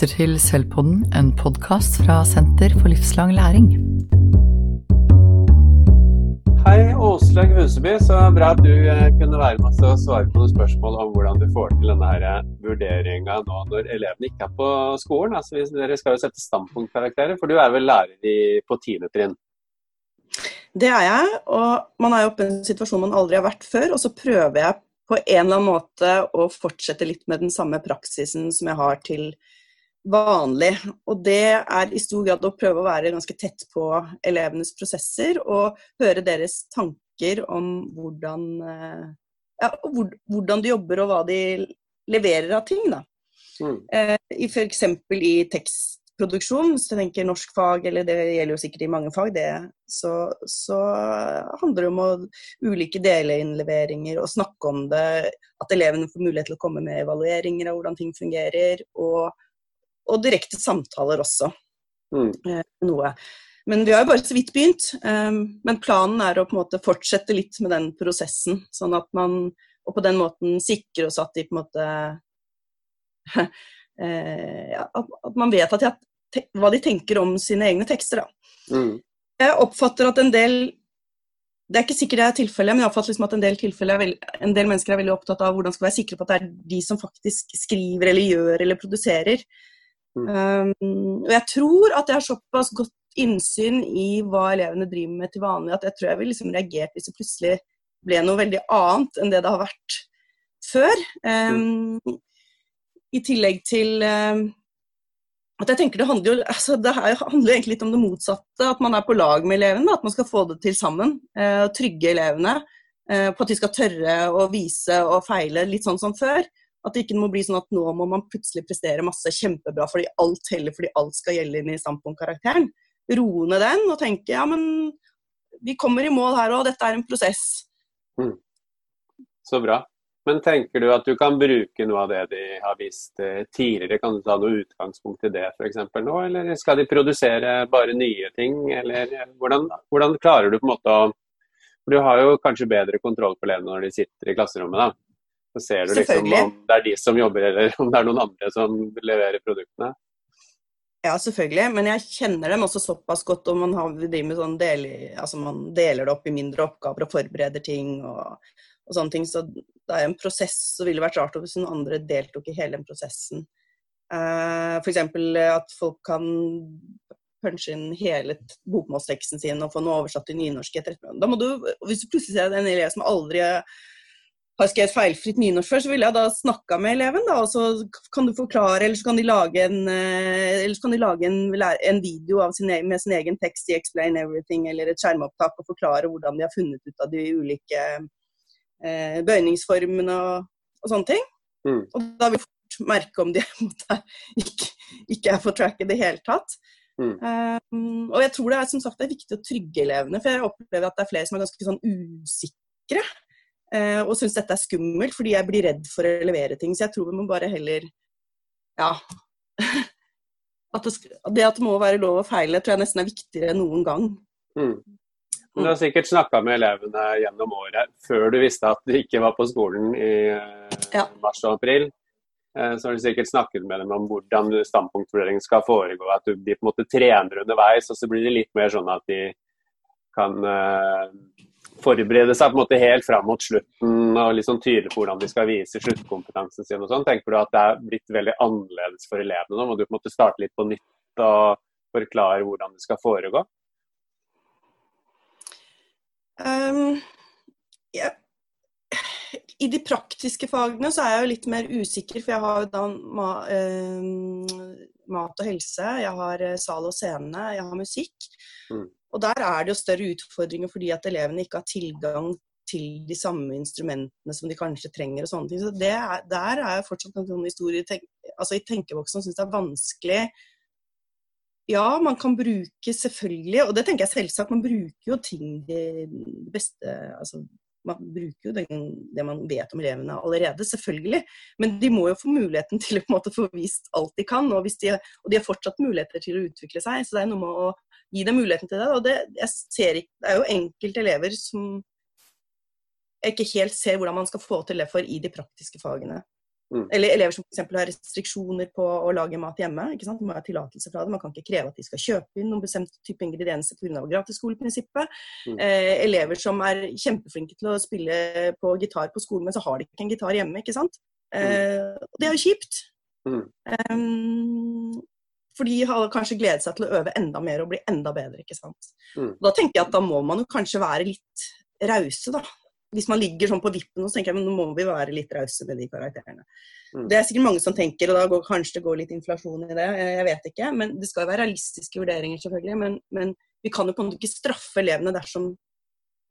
lytter til Sølvpodden, en podkast fra Senter for livslang læring. Hei, Åslaug Huseby. Så bra at du eh, kunne være med oss og svare på noen spørsmål om hvordan du får til denne her vurderinga nå når elevene ikke er på skolen. Altså, dere skal jo sette standpunktkarakterer, for du er vel lærer på tiende trinn? Det er jeg, og man er jo oppe i en situasjon man aldri har vært før. Og så prøver jeg på en eller annen måte å fortsette litt med den samme praksisen som jeg har til vanlig. Og det er i stor grad å prøve å være ganske tett på elevenes prosesser og høre deres tanker om hvordan, eh, ja, hvordan de jobber og hva de leverer av ting. Da. Mm. Eh, F.eks. i tekstproduksjon, hvis du tenker norsk fag, eller det gjelder jo sikkert i mange fag, det, så, så handler det om å, ulike deleinnleveringer og snakke om det. At elevene får mulighet til å komme med evalueringer av hvordan ting fungerer. og og direkte samtaler også. Mm. Eh, noe. Men vi har jo bare så vidt begynt. Um, men planen er å på en måte fortsette litt med den prosessen. Sånn at man og på den måten sikre oss at de på en måte eh, ja, at, man vet at de, hva de tenker om sine egne tekster. Mm. Jeg oppfatter at en del det er ikke sikkert det er tilfellet, men jeg oppfatter liksom at en del, veld, en del mennesker er veldig opptatt av hvordan skal være sikre på at det er de som faktisk skriver eller gjør eller produserer. Um, og jeg tror at jeg har såpass godt innsyn i hva elevene driver med til vanlig, at jeg tror jeg ville liksom reagert hvis det plutselig ble noe veldig annet enn det det har vært før. Um. I tillegg til um, at jeg tenker Det handler jo altså det handler egentlig litt om det motsatte. At man er på lag med elevene. At man skal få det til sammen. Uh, trygge elevene uh, på at de skal tørre å vise og feile litt sånn som før. At det ikke må bli sånn at nå må man plutselig prestere masse kjempebra fordi alt heller fordi alt skal gjelde inn i standpunktkarakteren. Roe ned den og tenke ja, men vi kommer i mål her òg, dette er en prosess. Mm. Så bra. Men tenker du at du kan bruke noe av det de har vist eh, tidligere? Kan du ta noe utgangspunkt i det f.eks. nå, eller skal de produsere bare nye ting? Eller hvordan, hvordan klarer du på en måte å Du har jo kanskje bedre kontroll på elevene når de sitter i klasserommet, da. Så ser du liksom om det er de som jobber, eller om det er noen andre som leverer produktene. Ja, selvfølgelig. Men jeg kjenner dem også såpass godt, og man, har, med sånn del, altså man deler det opp i mindre oppgaver og forbereder ting og, og, sånne ting. Så det er en prosess, så ville det vært rart hvis noen andre deltok i hele den prosessen. Uh, F.eks. at folk kan punche inn hele bokmålsteksten sin og få noe oversatt til nynorsk etter Da må du, Hvis du plutselig ser en elev som aldri har skrevet feilfritt nynorsk før, så ville jeg da snakka med eleven. da, og Så kan du forklare, eller så kan de lage en, eh, eller så kan de lage en, en video sin, e, med sin egen tekst i 'Explain Everything' eller et skjermopptak og forklare hvordan de har funnet ut av de ulike eh, bøyningsformene og, og, sånne ting. Mm. Og da vil vi fort merke om de ikke, ikke er på track i det hele tatt. Mm. Um, og jeg tror det er som sagt det er viktig å trygge elevene, for jeg opplever at det er flere som er ganske sånn usikre. Eh, og syns dette er skummelt, fordi jeg blir redd for å levere ting. Så jeg tror vi må bare heller Ja. At det, det, at det må være lov å feile, tror jeg nesten er viktigere enn noen gang. Mm. Du har sikkert snakka med elevene gjennom året før du visste at de ikke var på skolen i eh, ja. mars og april. Eh, så har du sikkert snakket med dem om hvordan standpunktvurderingen skal foregå. At de på en måte trener underveis, og så blir det litt mer sånn at de kan forberede seg på en måte helt fram mot slutten og liksom tydelig på hvordan de skal vise sluttkompetansen sin. og sånn, Tenker du at det er blitt veldig annerledes for elevene nå? Må du på en måte starte litt på nytt og forklare hvordan det skal foregå? Um, ja. I de praktiske fagene så er jeg jo litt mer usikker, for jeg har da ma, um, mat og helse, jeg har eh, sal og scene, jeg har musikk. Mm. Og der er det jo større utfordringer fordi at elevene ikke har tilgang til de samme instrumentene som de kanskje trenger. og sånne ting. Så det er, Der er jeg fortsatt en sånn historie tenk, altså i tenkeboksen som syns det er vanskelig. Ja, man kan bruke selvfølgelig, og det tenker jeg selvsagt, man bruker jo ting det beste altså man bruker jo det, det, man vet om elevene allerede, selvfølgelig. Men de må jo få muligheten til å på en måte få vist alt de kan. Og, de, og de har fortsatt muligheter til å utvikle seg. Så det er noe med å gi dem muligheten til det. Og det, jeg ser ikke, det er jo enkelte elever som jeg ikke helt ser hvordan man skal få til det for i de praktiske fagene. Mm. Eller elever som f.eks. har restriksjoner på å lage mat hjemme. ikke sant? Man må ha tillatelse fra det. Man kan ikke kreve at de skal kjøpe inn noen bestemt type ingredienser pga. gratisskoleprinsippet. Mm. Eh, elever som er kjempeflinke til å spille på gitar på skolen, men så har de ikke en gitar hjemme. ikke sant? Eh, det er jo kjipt. Mm. Um, for de har kanskje gledet seg til å øve enda mer og bli enda bedre. ikke sant? Mm. Da tenker jeg at da må man jo kanskje være litt rause, da hvis man ligger sånn på vippen, så tenker jeg men nå må vi være litt rause med de karakterene. Mm. Det er sikkert mange som tenker, og da går, kanskje det går litt inflasjon i det. Jeg vet ikke. men Det skal jo være realistiske vurderinger, selvfølgelig. Men, men, vi kan jo på en måte ikke straffe elevene dersom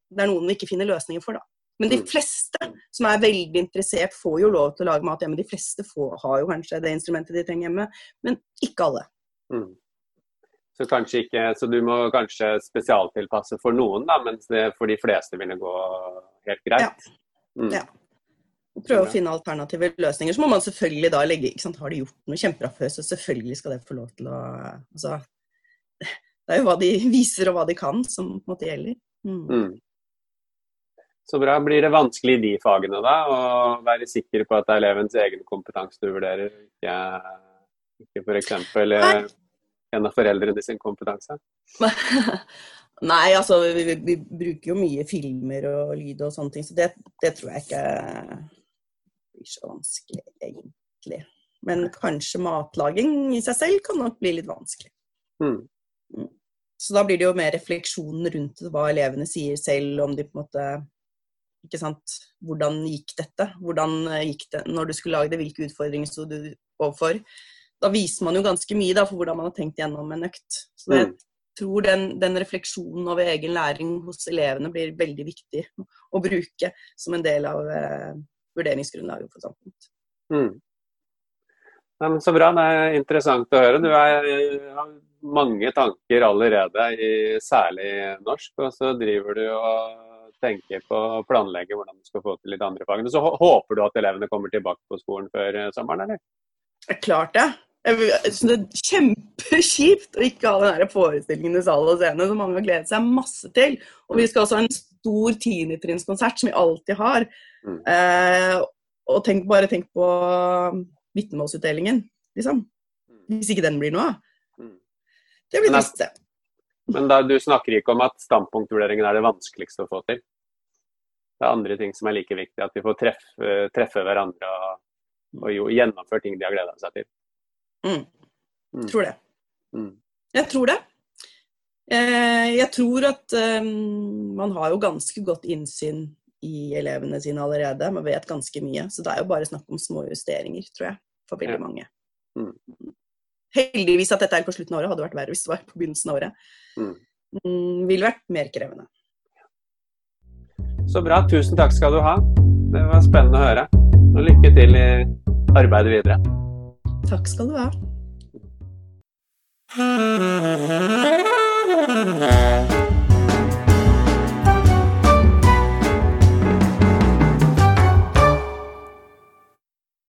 det er noen vi ikke finner løsninger for, da. Men de mm. fleste som er veldig interessert, får jo lov til å lage mat hjemme. De fleste får, har jo kanskje det instrumentet de trenger hjemme, men ikke alle. Mm. Så, ikke, så, du må kanskje spesialtilpasse for noen, da, mens det for de fleste vil gå helt greit? Ja. Mm. ja. Prøve å finne alternative løsninger. Så må man selvfølgelig da legge ikke sant, Har de gjort noe kjempebra før, så selvfølgelig skal det få lov til å altså, Det er jo hva de viser og hva de kan, som på en måte gjelder. Mm. Mm. Så bra. Blir det vanskelig i de fagene, da? Å være sikker på at det er elevens egen kompetanse du vurderer, ikke, ikke f.eks en av foreldrene sin kompetanse? Nei, altså vi, vi, bruker jo mye filmer og lyd og sånne ting, så det, det tror jeg ikke blir så vanskelig, egentlig. Men kanskje matlaging i seg selv kan nok bli litt vanskelig. Mm. mm. Så da blir det jo mer refleksjon rundt hva elevene sier selv, om de på en måte ikke sant, Hvordan gikk dette? Hvordan gikk det når du skulle lage det? Hvilke utfordringer sto du overfor? Da viser man jo ganske mye da, for hvordan man har tenkt gjennom en økt. Så jeg mm. tror den, den, refleksjonen over egen læring hos elevene blir veldig viktig å bruke som en del av eh, vurderingsgrunnlaget for standpunkt. Mm. Ja, så bra, det er interessant å høre. Du er, har mange tanker allerede, i særlig norsk. Og så driver du og tenker på å planlegge hvordan du skal få til litt andre fag. Så håper du at elevene kommer tilbake på skolen før eh, sommeren, eller? Klart det. Jeg synes det er kjempekjipt å ikke ha den forestillingen i sal og scene som mange har gledet seg masse til. Og vi skal også ha en stor tiendetrinnskonsert som vi alltid har. Mm. Eh, og tenk, bare tenk på vitnemålsutdelingen, liksom. Mm. Hvis ikke den blir noe av. Mm. Det blir trist, det. Men da, du snakker ikke om at standpunktvurderingen er det vanskeligste å få til? Det er andre ting som er like viktig, at vi får treffe, treffe hverandre og, og gjennomføre ting de har gleda seg til. Mm. mm. Tror det. Mm. Jeg tror det. Eh, jeg tror at um, man har jo ganske godt innsyn i elevene sine allerede. Man vet ganske mye. Så det er jo bare snakk om små justeringer, tror jeg, for veldig mange. Mm. Heldigvis at dette er på slutten av året. Hadde vært verre hvis det var på begynnelsen av året. Mm, ville vært mer krevende. Så bra. Tusen takk skal du ha. Det var spennende å høre. Og lykke til i arbeidet videre. Takk skal du ha.